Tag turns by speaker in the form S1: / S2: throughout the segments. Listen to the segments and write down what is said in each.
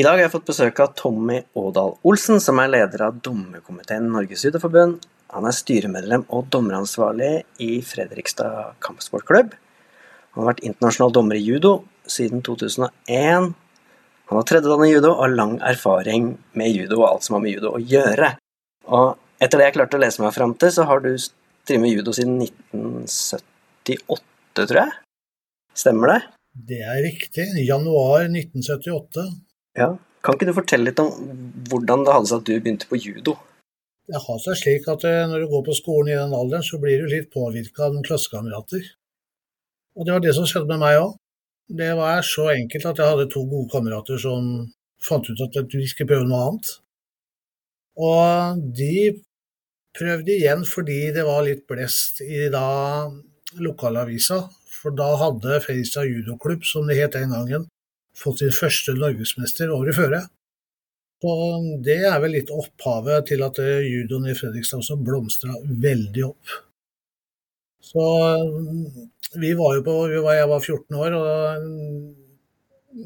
S1: I dag har jeg fått besøk av Tommy Ådal Olsen, som er leder av dommerkomiteen Norges judoforbund. Han er styremedlem og dommeransvarlig i Fredrikstad kampsportklubb. Han har vært internasjonal dommer i judo siden 2001. Han har tredjedannet i judo og har lang erfaring med judo og alt som har med judo å gjøre. Og etter det jeg klarte å lese meg fram til, så har du med judo siden 1978, tror jeg? Stemmer det?
S2: Det er riktig. Januar 1978.
S1: Ja. Kan ikke du fortelle litt om hvordan det hadde seg at du begynte på judo?
S2: Det har seg slik at eh, når du går på skolen i den alderen, så blir du litt påvirka av noen klassekamerater. Og det var det som skjedde med meg òg. Det var så enkelt at jeg hadde to gode kamerater som fant ut at du skulle prøve noe annet. Og de prøvde igjen fordi det var litt blest i da lokalavisa. For da hadde Fredrikstad judoklubb, som det het den gangen, fått sin første norgesmester året før. Så det er vel litt opphavet til at eh, judoen i Fredrikstad også blomstra veldig opp. Så vi var jo på Jeg var 14 år, og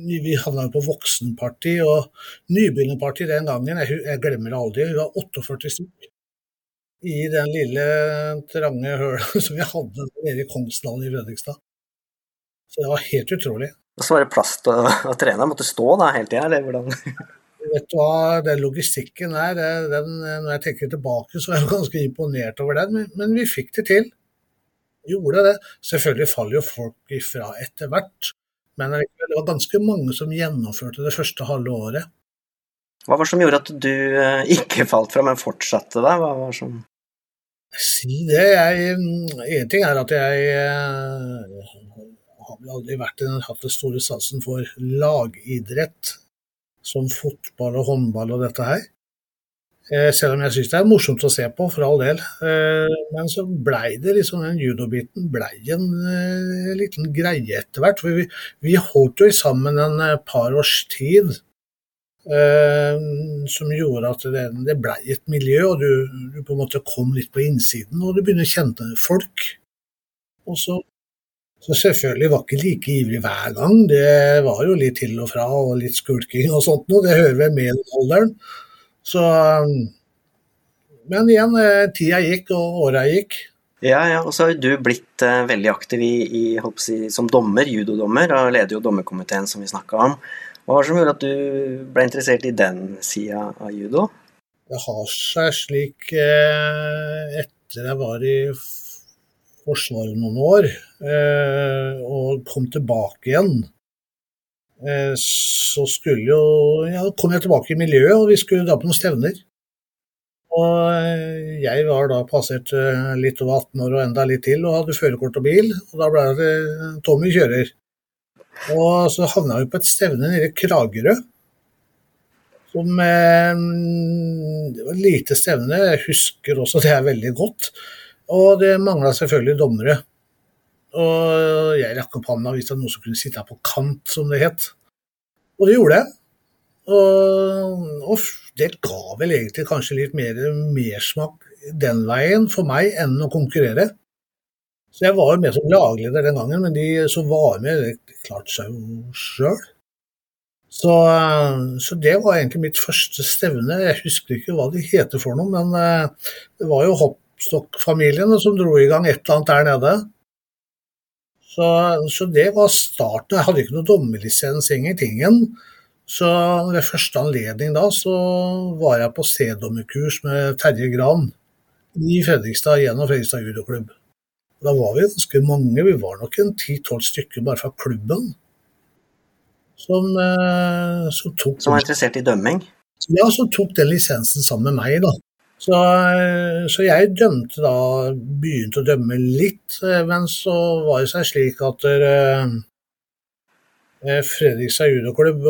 S2: vi havna jo på voksenparty. Og nybegynnerparty den gangen, jeg, jeg glemmer det aldri, vi var 48 stykk I den lille, trange høla som vi hadde nede i Kongsdalen i Fredrikstad. Så det var helt utrolig.
S1: Og så var det plass til å, å trene? Måtte stå da hele tida, eller hvordan?
S2: Vet du hva, den logistikken der, den, når jeg tenker tilbake, så er jeg ganske imponert over den. Men, men vi fikk det til. Gjorde det. Selvfølgelig faller jo folk ifra etter hvert. Men det var ganske mange som gjennomførte det første halve året.
S1: Hva var det som gjorde at du eh, ikke falt fra, men fortsatte der? Hva var det som
S2: Si det. Jeg, en ting er at jeg eh, har vel aldri vært, hatt den store satsen for lagidrett som fotball og håndball og dette her. Eh, selv om jeg syns det er morsomt å se på, for all del. Eh, men så blei det liksom den judobiten blei en eh, liten greie etter hvert. For vi, vi holdt jo sammen en par års tid. som gjorde at det, det blei et miljø, og du, du, på en måte kom litt på innsiden. Og du begynner å kjenne folk. Og så så selvfølgelig var ikke like ivrig hver gang. Det var jo litt til og fra og litt skulking og sånt noe. Det hører vel med i alderen. Så Men igjen, eh, tida gikk og åra gikk.
S1: Ja, ja, og så har du blitt uh, veldig aktiv i, i si, som dommer, judodommer, og leder jo dommerkomiteen som vi snakka om. Hva var det som gjorde at du ble interessert i den sida av judo?
S2: Det har seg slik eh, etter jeg var i Forsvaret noen år, eh, og kom tilbake igjen. Eh, så skulle jo Ja, kom jeg tilbake i miljøet, og vi skulle da på noen stevner. Og eh, jeg var da passert litt over 18 år og enda litt til, og hadde førerkort og bil. Og da ble det Tommy kjører. Og så havna vi på et stevne nede i Kragerø. Som Det var et lite stevne, jeg husker også det er veldig godt. Og det mangla selvfølgelig dommere. Og jeg rakk opp hånda hvis det var noen som kunne sitte her på kant, som det het. Og det gjorde jeg. Og, og det ga vel egentlig kanskje litt mer mersmak den veien for meg enn å konkurrere. Så jeg var jo med som lagleder den gangen, men de som var med, det klarte seg jo sjøl. Så, så, det var egentlig mitt første stevne. Jeg husker ikke hva det heter for noe, men eh, det var jo hopp Stokk-familiene som dro i gang et eller annet der nede. Så, så, det var starten. Jeg hadde ikke noe dommerlisens, ingenting. Så ved første anledning da, så var jeg på C-dommerkurs med Terje Gran i Fredrikstad gjennom Fredrikstad judoklubb. Da var vi ganske mange, vi var nok en ti-tolv stykker bare fra klubben. Som, eh, som tok
S1: Som var interessert i dømming?
S2: Ja, som tok den lisensen sammen med meg, da. Så, så, jeg dømte da, begynte å dømme litt, men så var det seg slik at eh, Fredrikstad judoklubb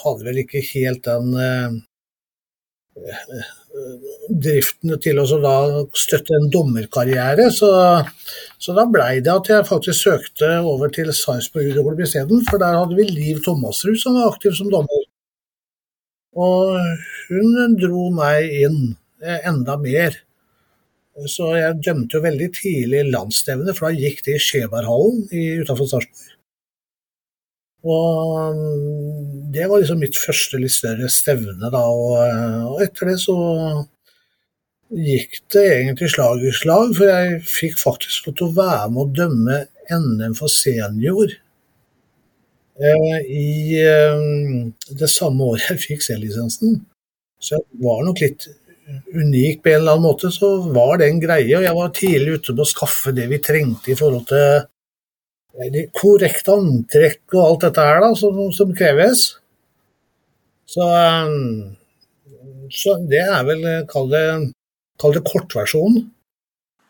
S2: hadde vel ikke helt den eh, driften til å støtte en dommerkarriere. Så, så da blei det at jeg faktisk søkte over til Sarpsborg judoklubb isteden, for der hadde vi Liv Thomasrud som var aktiv som dommer. Og hun dro meg inn. Eh, enda mer. Så jeg dømte jo veldig tidlig landsstevne, for da gikk det i Skjeberghallen utafor Sarpsborg. Og mm, det var liksom mitt første litt større stevne, da. Og, og etter det så gikk det egentlig slag i slag, for jeg fikk faktisk lov til å være med å dømme NM for senior eh, i eh, det samme året jeg fikk C-lisensen. Så jeg var nok litt unik på en eller annen måte, så var det en greie. Og jeg var tidlig ute på å skaffe det vi trengte i forhold til korrekt antrekk og alt dette her da, som, som kreves. Så, um, så, det er vel, kall det, kall det kortversjonen.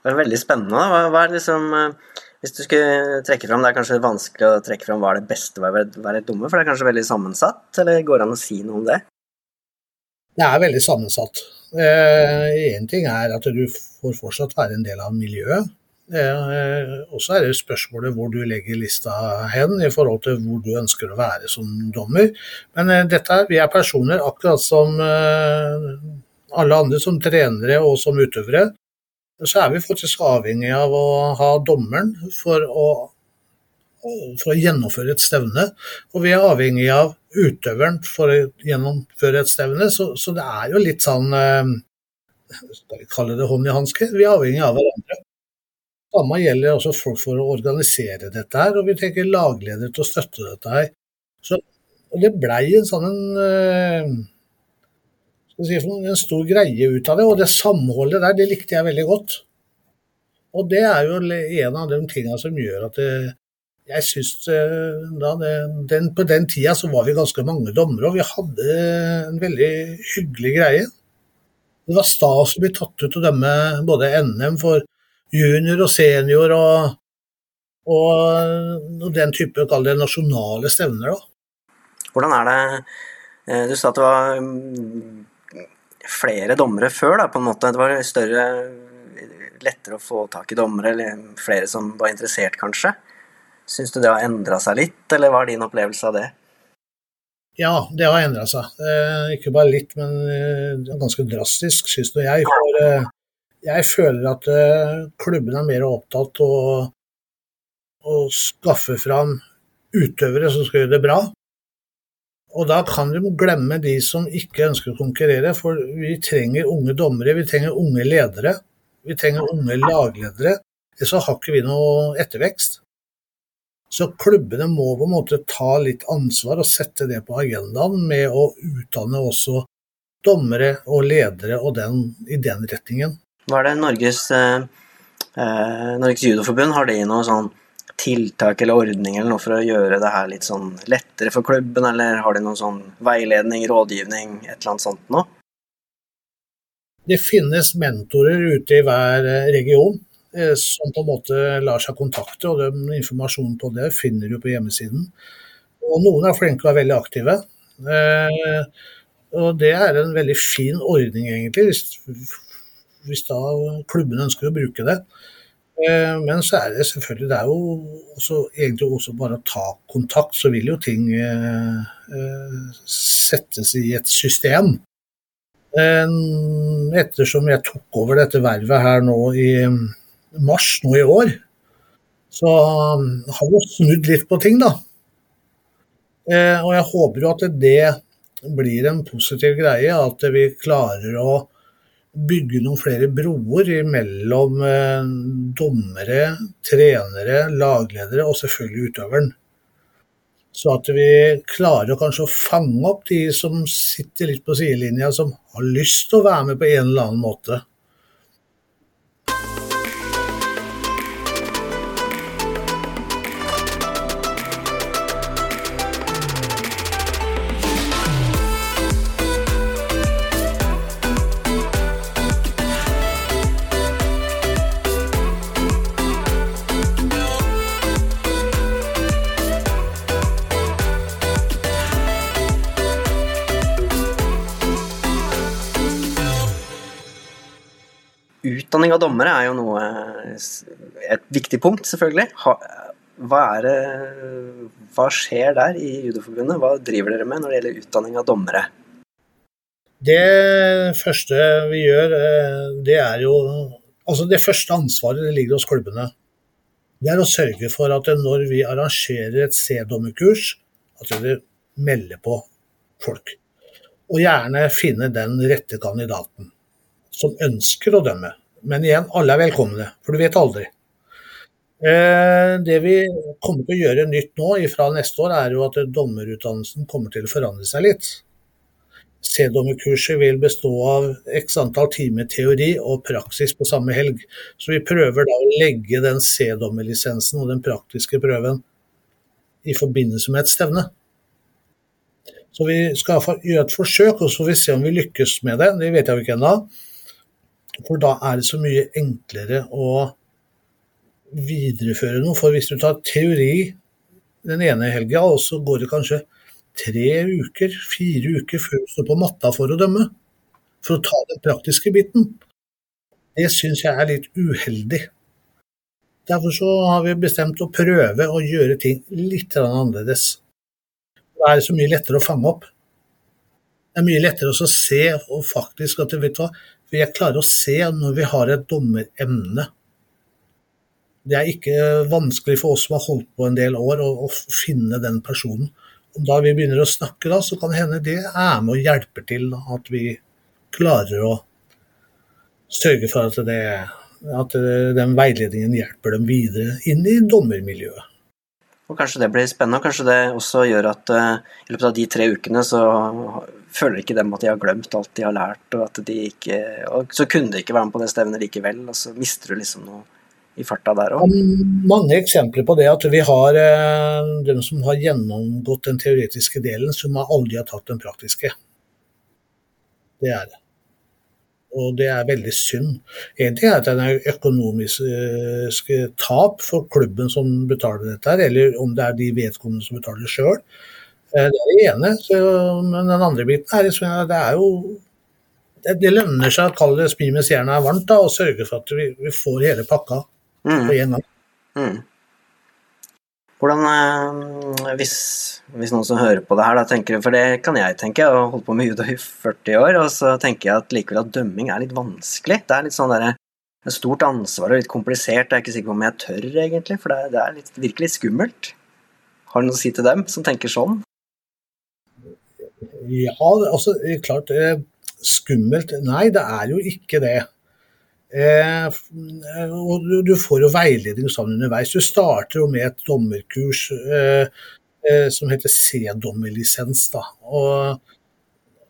S1: Det er veldig spennende. Hva, hva liksom, eh, hvis du skulle trekke fram, Det er kanskje vanskelig å trekke fram hva er det beste ved å være dumme, for det er kanskje veldig sammensatt? Eller går det an å si noe om det?
S2: Det er veldig sammensatt. Én eh, ting er at du får fortsatt være en del av miljøet. Eh, og så er det spørsmålet hvor du legger lista hen i forhold til hvor du ønsker å være som dommer. Men eh, dette vi er personer akkurat som alle andre som trenere og som utøvere. Så er vi faktisk avhengig av å ha dommeren for å, for å gjennomføre et stevne. Og vi er avhengig av utøveren for å gjennomføre et stevne. Så, så det er jo litt sånn Skal vi kalle det hånd i hanske? Vi er avhengig av hverandre. Samme gjelder også folk for å organisere dette her, og vi trenger lagledere til å støtte dette her. Så det blei en sånn en, eh, si, en stor greie ut av det, og det samholdet der, det likte jeg veldig godt. Og det er jo en av de tingene som gjør at det, jeg syns eh, På den tida så var vi ganske mange dommere, og vi hadde en veldig hyggelig greie. Det var stas å bli tatt ut og dømme både NM for junior og senior og, og, og den type kall det nasjonale stevner. Da.
S1: Hvordan er det eh, Du sa at det var mm, flere dommere før, da, på en måte. Det var større lettere å få tak i dommere, eller flere som var interessert, kanskje. Syns du det har endra seg litt, eller hva er din opplevelse av det?
S2: Ja, det har endra seg. Eh, ikke bare litt, men eh, ganske drastisk, syns jeg. For eh, jeg føler at eh, klubben er mer opptatt av å, å skaffe fram utøvere som skal gjøre det bra. Og da kan du glemme de som ikke ønsker å konkurrere, for vi trenger unge dommere, vi trenger unge ledere. Vi trenger unge lagledere. Ellers har ikke vi noe ettervekst. Så klubbene må på en måte ta litt ansvar og sette det på agendaen med å utdanne også dommere og ledere og den, i den retningen.
S1: Hva er det Norges, eh, eh, Norges judoforbund, har de noe sånn tiltak eller ordning eller noe for å gjøre det her litt sånn lettere for klubben, eller har de noen sånn veiledning, rådgivning, et eller annet sånt noe?
S2: Det finnes mentorer ute i hver eh, region som på en måte lar seg kontakte, og den informasjonen på det finner du på hjemmesiden. Og noen er flinke og er veldig aktive. Eh, og det er en veldig fin ordning, egentlig, hvis hvis da klubben ønsker å bruke det. Eh, men så er det selvfølgelig det er jo også, egentlig også bare å ta kontakt, så vil jo ting eh, eh, settes i et system. Ettersom jeg tok over dette vervet her nå i mars nå i år, så har vi snudd litt på ting, da. Og jeg håper jo at det blir en positiv greie, at vi klarer å bygge noen flere broer mellom eh, dommere, trenere, lagledere og selvfølgelig utøveren. Så at vi klarer kanskje å fange opp de som sitter litt på sidelinja, som har lyst til å være med på en eller annen måte.
S1: Utdanning av dommere er jo noe Et viktig punkt, selvfølgelig. Hva, det, hva skjer der i Judoforbundet? Hva driver dere med når det gjelder utdanning av dommere?
S2: Det første vi gjør, eh, det er jo Altså, det første ansvaret det ligger hos klubbene. Det er å sørge for at når vi arrangerer et C-dommerkurs, At vi melder på folk. Og gjerne finne den rette kandidaten som ønsker å dømme. Men igjen, alle er velkomne, for du vet aldri. Eh, det vi kommer til å gjøre nytt nå fra neste år, er jo at dommerutdannelsen kommer til å forandre seg litt. C-dommerkurset vil bestå av x antall timer teori og praksis på samme helg. Så vi prøver da å legge den C-dommerlisensen og den praktiske prøven i forbindelse med et stevne. Så vi skal gjøre et forsøk, og så får vi se om vi lykkes med det. Det vet jeg jo ikke ennå. For da er det så mye enklere å videreføre noe. For hvis du tar teori den ene helga, og så går det kanskje tre uker, fire uker før du står på matta for å dømme. For å ta den praktiske biten. Det syns jeg er litt uheldig. Derfor så har vi bestemt å prøve å gjøre ting litt annerledes. Da er det så mye lettere å fange opp. Det er mye lettere å se og faktisk at du vet hva, for jeg klarer å se når vi har et dommeremne. Det er ikke vanskelig for oss som har holdt på en del år, å, å finne den personen da vi begynner å snakke, da, så kan det hende det er med og hjelper til at vi klarer å sørge for at, det, at den veiledningen hjelper dem videre inn i dommermiljøet.
S1: Og Kanskje det blir spennende, og kanskje det også gjør at uh, i løpet av de tre ukene så føler ikke dem at de har glemt alt de har lært, og at de ikke Og så kunne de ikke være med på det stevnet likevel, og så mister du liksom noe i farta der òg?
S2: Mange eksempler på det. At vi har eh, dem som har gjennomgått den teoretiske delen, som aldri har tatt den praktiske. Det er det. Og det er veldig synd. En ting er at det er økonomisk tap for klubben som betaler dette, eller om det er de vedkommende som betaler det sjøl. Eh, det er det ene. Men den andre biten er, det er jo det, lønner seg å kalle det spi mens jernet er varmt, da, og sørge for at vi, vi får hele pakka mm. på én gang. Mm.
S1: Hvordan, eh, hvis, hvis, noen som hører på det her, da tenker for det kan jeg tenke, jeg har holdt på med judo i 40 år, og så tenker jeg at likevel at dømming er litt vanskelig. Det er litt sånn derre et stort ansvar og litt komplisert. Jeg er ikke sikker på om jeg tør, egentlig, for det, det er litt, virkelig skummelt. Har du noe å si til dem som tenker sånn?
S2: Ja, altså klart Skummelt? Nei, det er jo ikke det. Eh, og du, får jo veiledning sammen underveis. Du starter jo med et dommerkurs eh, eh, som heter C-dommerlisens. Og,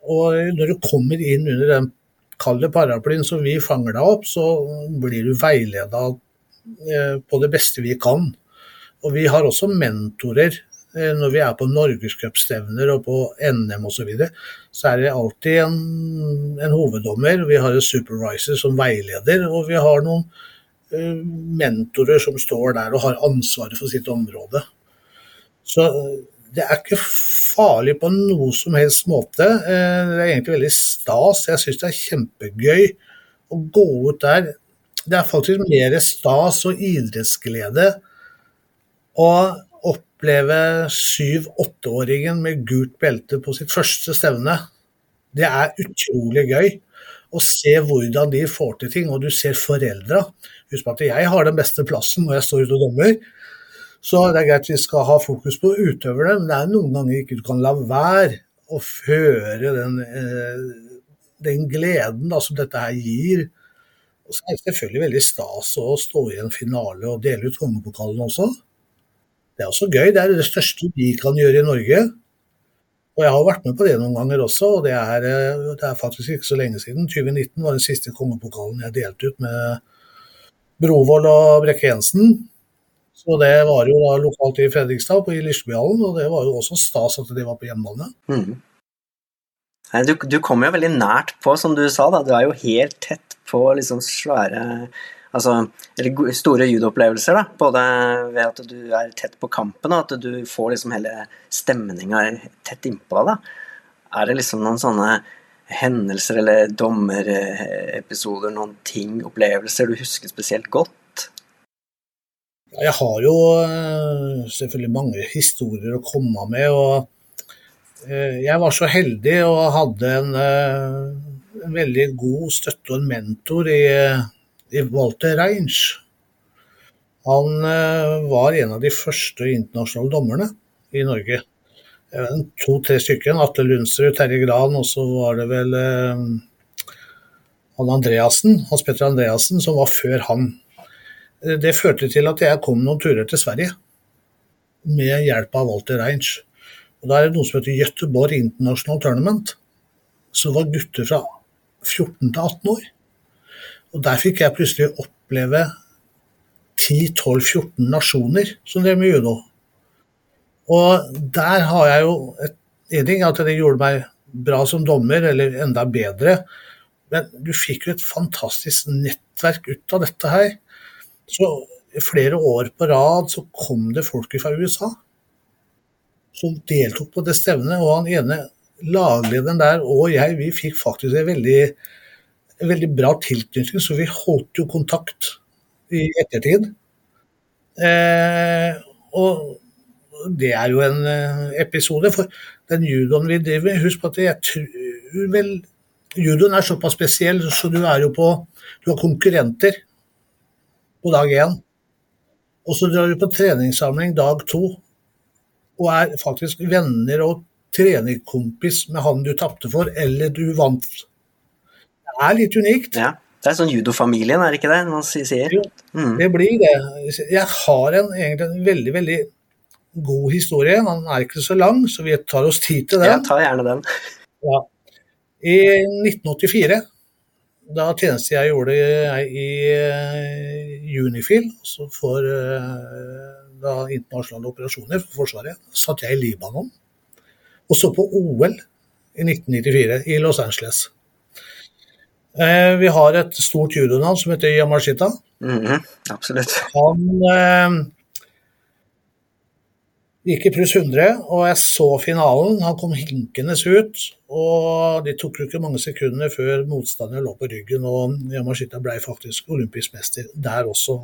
S2: og, når du kommer inn under den kalde paraplyen som vi fanger deg opp, så blir du veileda eh, på det beste vi kan. Og vi har også mentorer Eh, når vi er på norgescupstevner og på NM osv., så, videre, så er det alltid en, en, hoveddommer. Vi har en supervisor som veileder, og vi har noen uh, mentorer som står der og har ansvaret for sitt område. Så eh, det er ikke farlig på noe som helst måte. Uh, det er egentlig veldig stas. Jeg syns det er kjempegøy å gå ut der. Det er faktisk mer stas og idrettsglede. Og oppleve syv-åtteåringen med gult belte på sitt første stevne. Det er utrolig gøy å se hvordan de får til ting, og du ser foreldra. Husk at jeg har den beste plassen når jeg står ute og dommer. Så det er greit vi skal ha fokus på utøverne, men det er noen ganger ikke du kan la være å føre den, eh, den gleden da, som dette her gir. Og så er det selvfølgelig veldig stas å stå i en finale og dele ut kongepokalen også. Det er også gøy. Det er det største vi kan gjøre i Norge. Og jeg har vært med på det noen ganger også, og det er, eh, det er faktisk ikke så lenge siden. 2019 var den siste kongepokalen jeg delte ut med Brovold og Brekke Jensen. Så det var jo da lokalt i Fredrikstad, på Lisjebyhallen, og det var jo også stas at de var på hjemmebane. Mm.
S1: Du, du kommer jo veldig nært på, som du sa. da, Du er jo helt tett på liksom svære altså, eller store judoopplevelser, da. Både ved at du er tett på kampen, og at du får liksom hele stemninga tett innpå deg. Er det liksom noen sånne hendelser eller dommerepisoder, noen ting, opplevelser du husker spesielt godt?
S2: Jeg har jo eh, selvfølgelig mange historier å komme med. og eh, Jeg var så heldig og hadde en, eh, en veldig god støtte og en mentor i Walter Reins. Han eh, var en av de første internasjonale dommerne i Norge. to-tre stykker. Atle Lundsrud, Terje Gran, og så var det vel eh, han Andreassen, Hans Petter Andreassen, som var før han. Det førte til at jeg kom noen turer til Sverige med hjelp av Walter Reins. Og Da er det noe som heter Göteborg International Tournament, som var gutter fra 14 til 18 år. Og Der fikk jeg plutselig oppleve 10-12-14 nasjoner som drev med judo. Og der har jeg jo et, En ting at det gjorde meg bra som dommer, eller enda bedre, men du fikk jo et fantastisk nettverk ut av dette her. Så flere år på rad så kom det folk fra USA som deltok på det stevnet. Og han ene laglederen der og jeg, vi fikk faktisk en veldig, en veldig bra tilknytning, så vi holdt jo kontakt i ettertid. Eh, og det er jo en eh, episode. For den judoen vi driver med, husk på at jeg tror vel Judoen er såpass spesiell, så du er jo på Du har konkurrenter på dag én. Og så drar du på treningssamling dag to og er faktisk venner og trenerkompis med han du tapte for, eller du vant. Er litt unikt.
S1: Ja, Det er sånn judofamilien, er det ikke det man sier?
S2: Jo, mm. det blir det. Jeg har en, egentlig en veldig, veldig god historie. Den er ikke så lang, så vi tar oss tid til den.
S1: Ja, ta gjerne den.
S2: Ja. I 1984, da tjeneste jeg gjorde i uh, Unifil, altså for uh, da, internasjonale operasjoner for Forsvaret, satt jeg i Libanon og så på OL i 1994 i Los Angeles. Uh, vi har et stort judonavn som heter Yamashita.
S1: Mm -hmm, absolutt.
S2: Han gikk i pluss 100, og jeg så finalen. Han kom hinkende ut. og Det tok jo ikke mange sekunder før motstanderen lå på ryggen, og Yamashita ble faktisk olympisk mester der også.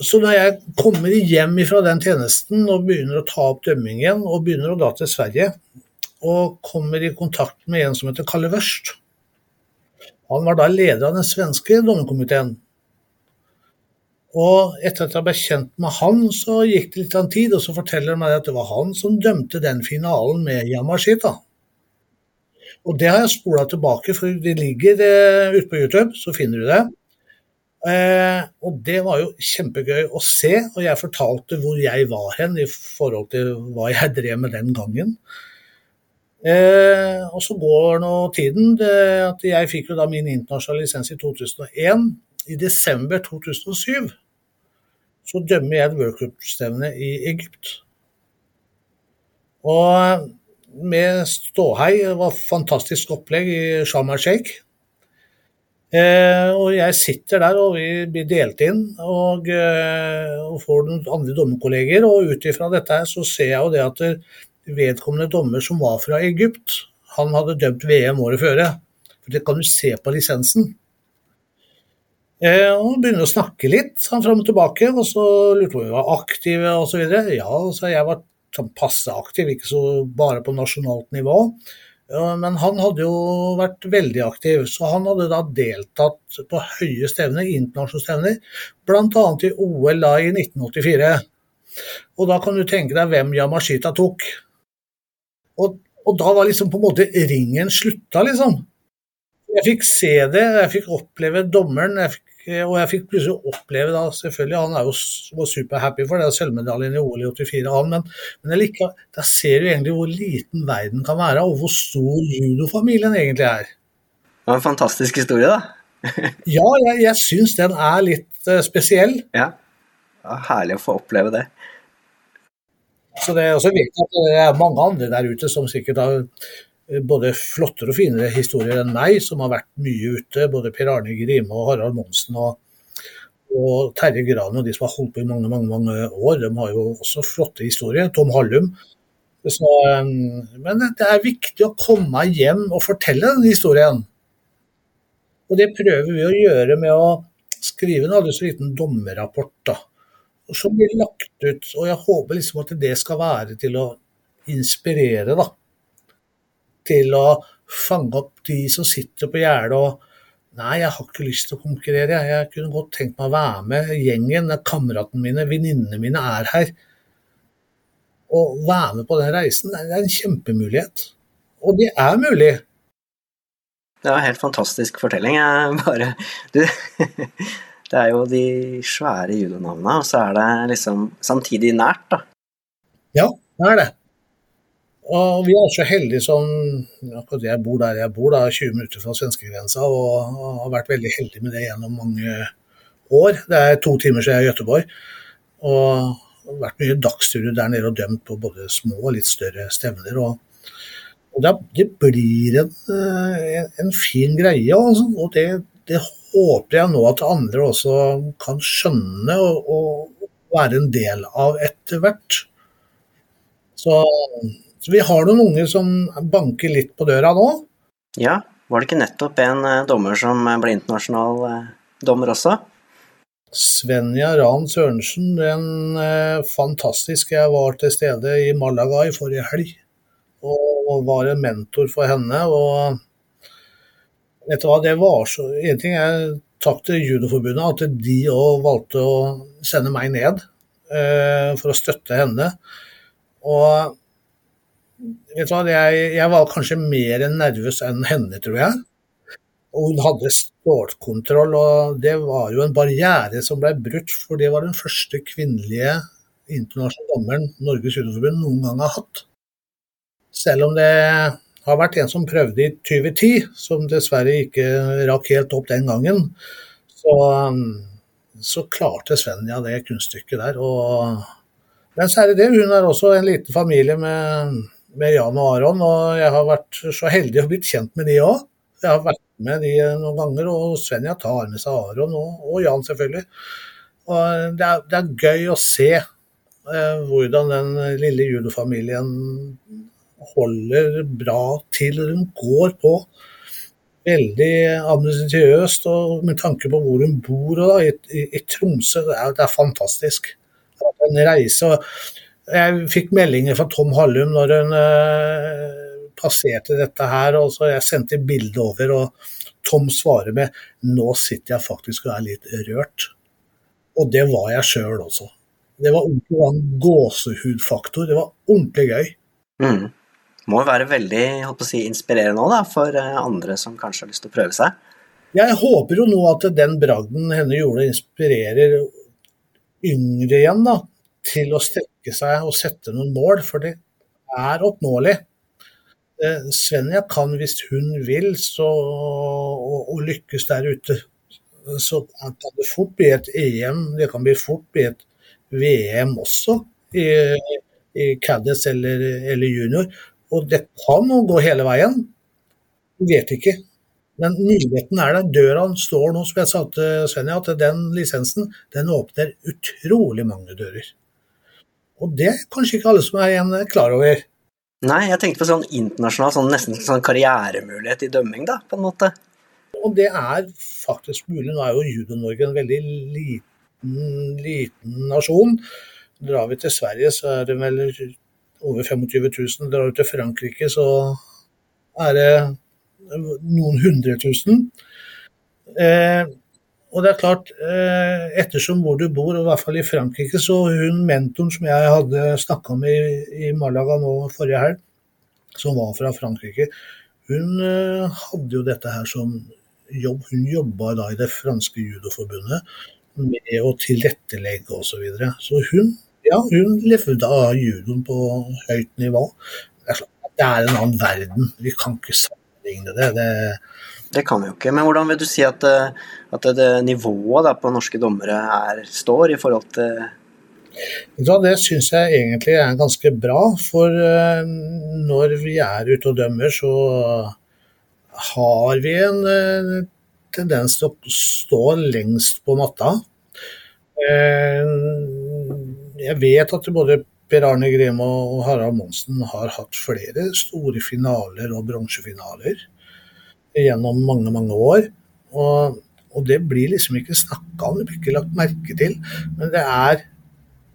S2: Så når jeg kommer hjem fra den tjenesten og begynner å ta opp dømmingen, og begynner å dra til Sverige, og kommer i kontakt med en som heter Kalle Wørst Han var da leder av den svenske dommerkomiteen. Og etter at jeg ble kjent med han, så gikk det litt av en tid, og så forteller han meg at det var han som dømte den finalen med Yamashita. Og det har jeg spola tilbake, for det ligger eh, ute på YouTube, så finner du det. Eh, og det var jo kjempegøy å se, og jeg fortalte hvor jeg var hen i forhold til hva jeg drev med den gangen. Eh, og så går nå tiden. Det, at jeg fikk jo da min internasjonale lisens i 2001 i desember 2007 så dømmer jeg et worldcupstevne i Egypt. Og med ståhei, det var fantastisk opplegg i Sharm el-Sheikh. Eh, og jeg sitter der, og vi blir delt inn og, eh, og får noen andre dommerkolleger. Og ut ifra dette her så ser jeg jo det at vedkommende dommer som var fra Egypt, han hadde dømt VM året før. For det kan du se på lisensen. Eh, og begynner å snakke litt han fram og tilbake, og så lurte på om vi var aktive osv. Ja, så jeg var sånn passe aktiv, ikke så bare på nasjonalt nivå. Men han hadde jo vært veldig aktiv, så han hadde da deltatt på høye stevner, internasjonale stevner, bl.a. i OL da i 1984. Og da kan du tenke deg hvem Yamashita tok. Og, og da var liksom på en måte ringen slutta, liksom. Jeg fikk se det, jeg fikk oppleve dommeren, jeg fikk og jeg fikk plutselig oppleve da, selvfølgelig, Han er jo var superhappy for det, sølvmedaljen i OL i 84, han, men, men liker, der ser du egentlig hvor liten verden kan være, og hvor stor judofamilien egentlig er.
S1: Det var en fantastisk historie, da.
S2: ja, jeg, jeg syns den er litt uh, spesiell.
S1: Ja. Herlig å få oppleve det.
S2: Så det, er også viktig at det er mange andre der ute som sikkert har Eh, både flottere og finere historier enn meg, som har vært mye ute. Både Per Arne Grime og Harald Monsen og, og Terje Gran og de som har holdt på i mange mange, mange år. De har jo også flotte historier. Tom Hallum. Så, men det er viktig å komme hjem og fortelle den historien. Og det prøver vi å gjøre med å skrive en aldri så liten dommerrapport. da, Som blir lagt ut. Og jeg håper liksom at det skal være til å inspirere, da til å fange opp de som sitter på gjerdet og Nei, jeg har ikke lyst til å konkurrere. Jeg jeg kunne godt tenkt meg å være med. Gjengen, kameratene mine, venninnene mine er her. å være med på den reisen, det er en kjempemulighet. Og det er mulig.
S1: Det var en helt fantastisk fortelling. Jeg bare Du Det er jo de svære judonavnene, og så er det liksom samtidig nært, da.
S2: Ja, det er det. Og vi er så heldige som akkurat jeg bor der jeg bor, da, 20 minutter fra svenskegrensa, og, har vært veldig heldig med det gjennom mange år. Det er to timer siden jeg er i Gøteborg. Og har vært mye dagsturer der nede og dømt på både små og litt større stevner. Og, og det, blir en, en, en, fin greie, altså. og det, det, håper jeg nå at andre også kan skjønne og, og være en del av etter hvert. Så så vi har noen unger som banker litt på døra nå.
S1: Ja, var det ikke nettopp en eh, dommer som ble internasjonal eh, dommer også?
S2: Svenja Ran Sørensen, den eh, fantastisk. Jeg var til stede i Malaga i forrige helg og var en mentor for henne. og vet du hva, det var så En ting er takk til Judoforbundet, at de òg valgte å sende meg ned uh, for å støtte henne. Og vet du hva, jeg, jeg, var kanskje mer nervøs enn henne, tror jeg. Og hun hadde stålkontroll, og det var jo en barriere som ble brutt. For det var den første kvinnelige internasjonale dommeren Norges judoforbund noen gang har hatt. Selv om det har vært en som prøvde i 2010, som dessverre ikke rakk helt opp den gangen, så, så klarte Svenja det kunststykket der. Og, men så er det det, hun er også en liten familie med med Jan og Aron, og jeg har vært så heldig å blitt kjent med de òg. Jeg har vært med de noen ganger, og Svenja tar med seg Aron og, og Jan, selvfølgelig. Og det er, det er gøy å se eh, hvordan den lille judofamilien holder bra til. Hun går på veldig administratiøst, og med tanke på hvor hun bor da, i, i, Tromsø. Det er, det er fantastisk. En reise. jeg fikk meldinger fra Tom Hallum når hun uh, passerte dette her, og så jeg sendte bilde over, og Tom svarer med 'nå sitter jeg faktisk og er litt rørt'. Og det var jeg sjøl også. Det var ordentlig en gåsehudfaktor. Det var ordentlig gøy.
S1: Mm. Må jo være veldig si, inspirerende òg, for eh, andre som kanskje har lyst til å prøve seg.
S2: Jeg håper jo nå at den bragden henne gjorde, inspirerer yngre igjen, da til å strekke seg og sette noen mål, for det er oppnåelig. Eh, Svenja kan, hvis hun vil, så, og, og, lykkes der ute, så kan det fort bli et EM. Det kan bli fort bli et VM også, i, i Caddis eller, eller, junior. Og det kan nå gå hele veien. Vet ikke. Men muligheten er der. Døra står nå, som jeg sa til Svenja, at den lisensen den åpner utrolig mange dører. Og det er kanskje ikke alle som er igjen klar over.
S1: Nei, jeg tenkte på sånn internasjonal, sånn, nesten sånn karrieremulighet i dømming, da, på en måte.
S2: Og det er faktisk mulig. Nå er jo Judo-Norge en veldig liten, liten nasjon. Drar vi til Sverige, så er det vel over 25 000. Drar du til Frankrike, så er det noen hundre tusen. Eh, og det er klart, eh, ettersom hvor du bor, og i hvert fall i Frankrike, så hun mentoren som jeg hadde snakka med i, Malaga nå forrige helg, som var fra Frankrike, hun eh, hadde jo dette her som jobb. Hun jobba da i det franske judoforbundet med å tilrettelegge osv. Så, videre. så hun, ja, hun levde av judoen på høyt nivå. Det er, klart, det er en annen verden. Vi kan ikke sammenligne det. det
S1: det kan vi jo ikke. Men hvordan vil du si at, eh, at det nivået på norske dommere er, står i forhold til
S2: da, det syns jeg egentlig er ganske bra. For eh, når vi er ute og dømmer, så har vi en eh, tendens til å stå lengst på matta. Jeg vet at både Per Arne Grema og Harald Monsen har hatt flere store finaler og bronsefinaler gjennom mange, mange år. Og, og det blir liksom ikke snakka om, det blir ikke lagt merke til. Men det er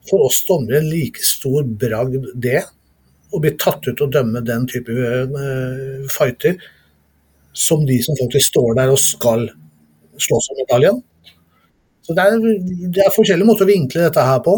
S2: for oss dommere en like stor bragd det, å bli tatt ut og dømme den type uh, fighter, som de som faktisk står der og skal slåss om medaljen. Så det er, det er forskjellige måter å vinkle dette her på.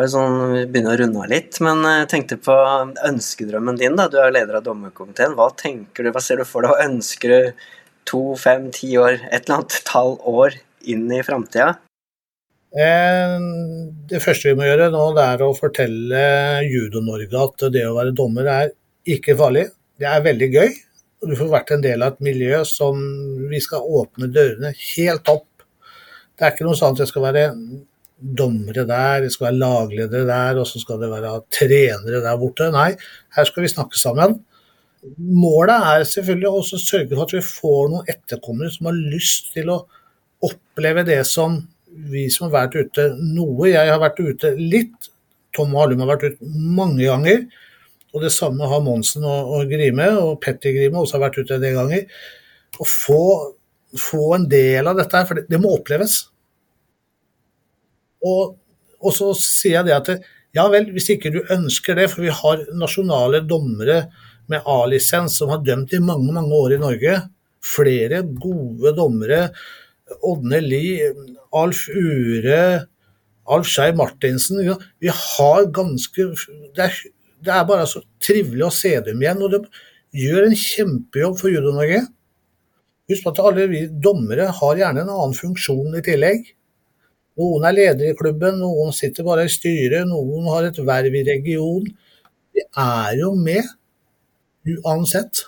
S1: Har jo sånn, Vi begynner å runde av litt, men jeg tenkte på ønskedrømmen din. da, Du er leder av dommerkomiteen. Hva tenker du, hva ser du for deg? Hva ønsker du to, fem, ti år, et eller annet tall år inn i framtida?
S2: Eh, det første vi må gjøre nå, det er å fortelle Judo-Norge at det å være dommer er ikke farlig. Det er veldig gøy. Du får vært en del av et miljø som vi skal åpne dørene helt opp. Det er ikke noe sånn at jeg skal være dommere der, det skal være lagledere der, og så skal det være trenere der borte. Nei, her skal vi snakke sammen. Målet er selvfølgelig å sørge for at vi får noen etterkommere som har lyst til å oppleve det som vi som har vært ute noe. Jeg har vært ute litt. Tom Hallum har vært ute mange ganger. Og det samme har Monsen og, og Grime, og Petter Grime også har vært ute en del ganger. Å få, få en del av dette, her, for det, det må oppleves. Og, og, så sier jeg det at ja vel, hvis ikke du ønsker det, for vi har nasjonale dommere med A-lisens som har dømt i mange, mange år i Norge. Flere gode dommere. Ådne Lie, Alf Ure, Alf Skei Martinsen. Vi har ganske det er, det er, bare så trivelig å se dem igjen. Og de gjør en kjempejobb for Judo-Norge. Husk at alle vi dommere har gjerne en annen funksjon i tillegg. Noen er ledere i klubben, noen sitter bare i styret, noen har et verv i region. Vi er jo med uansett.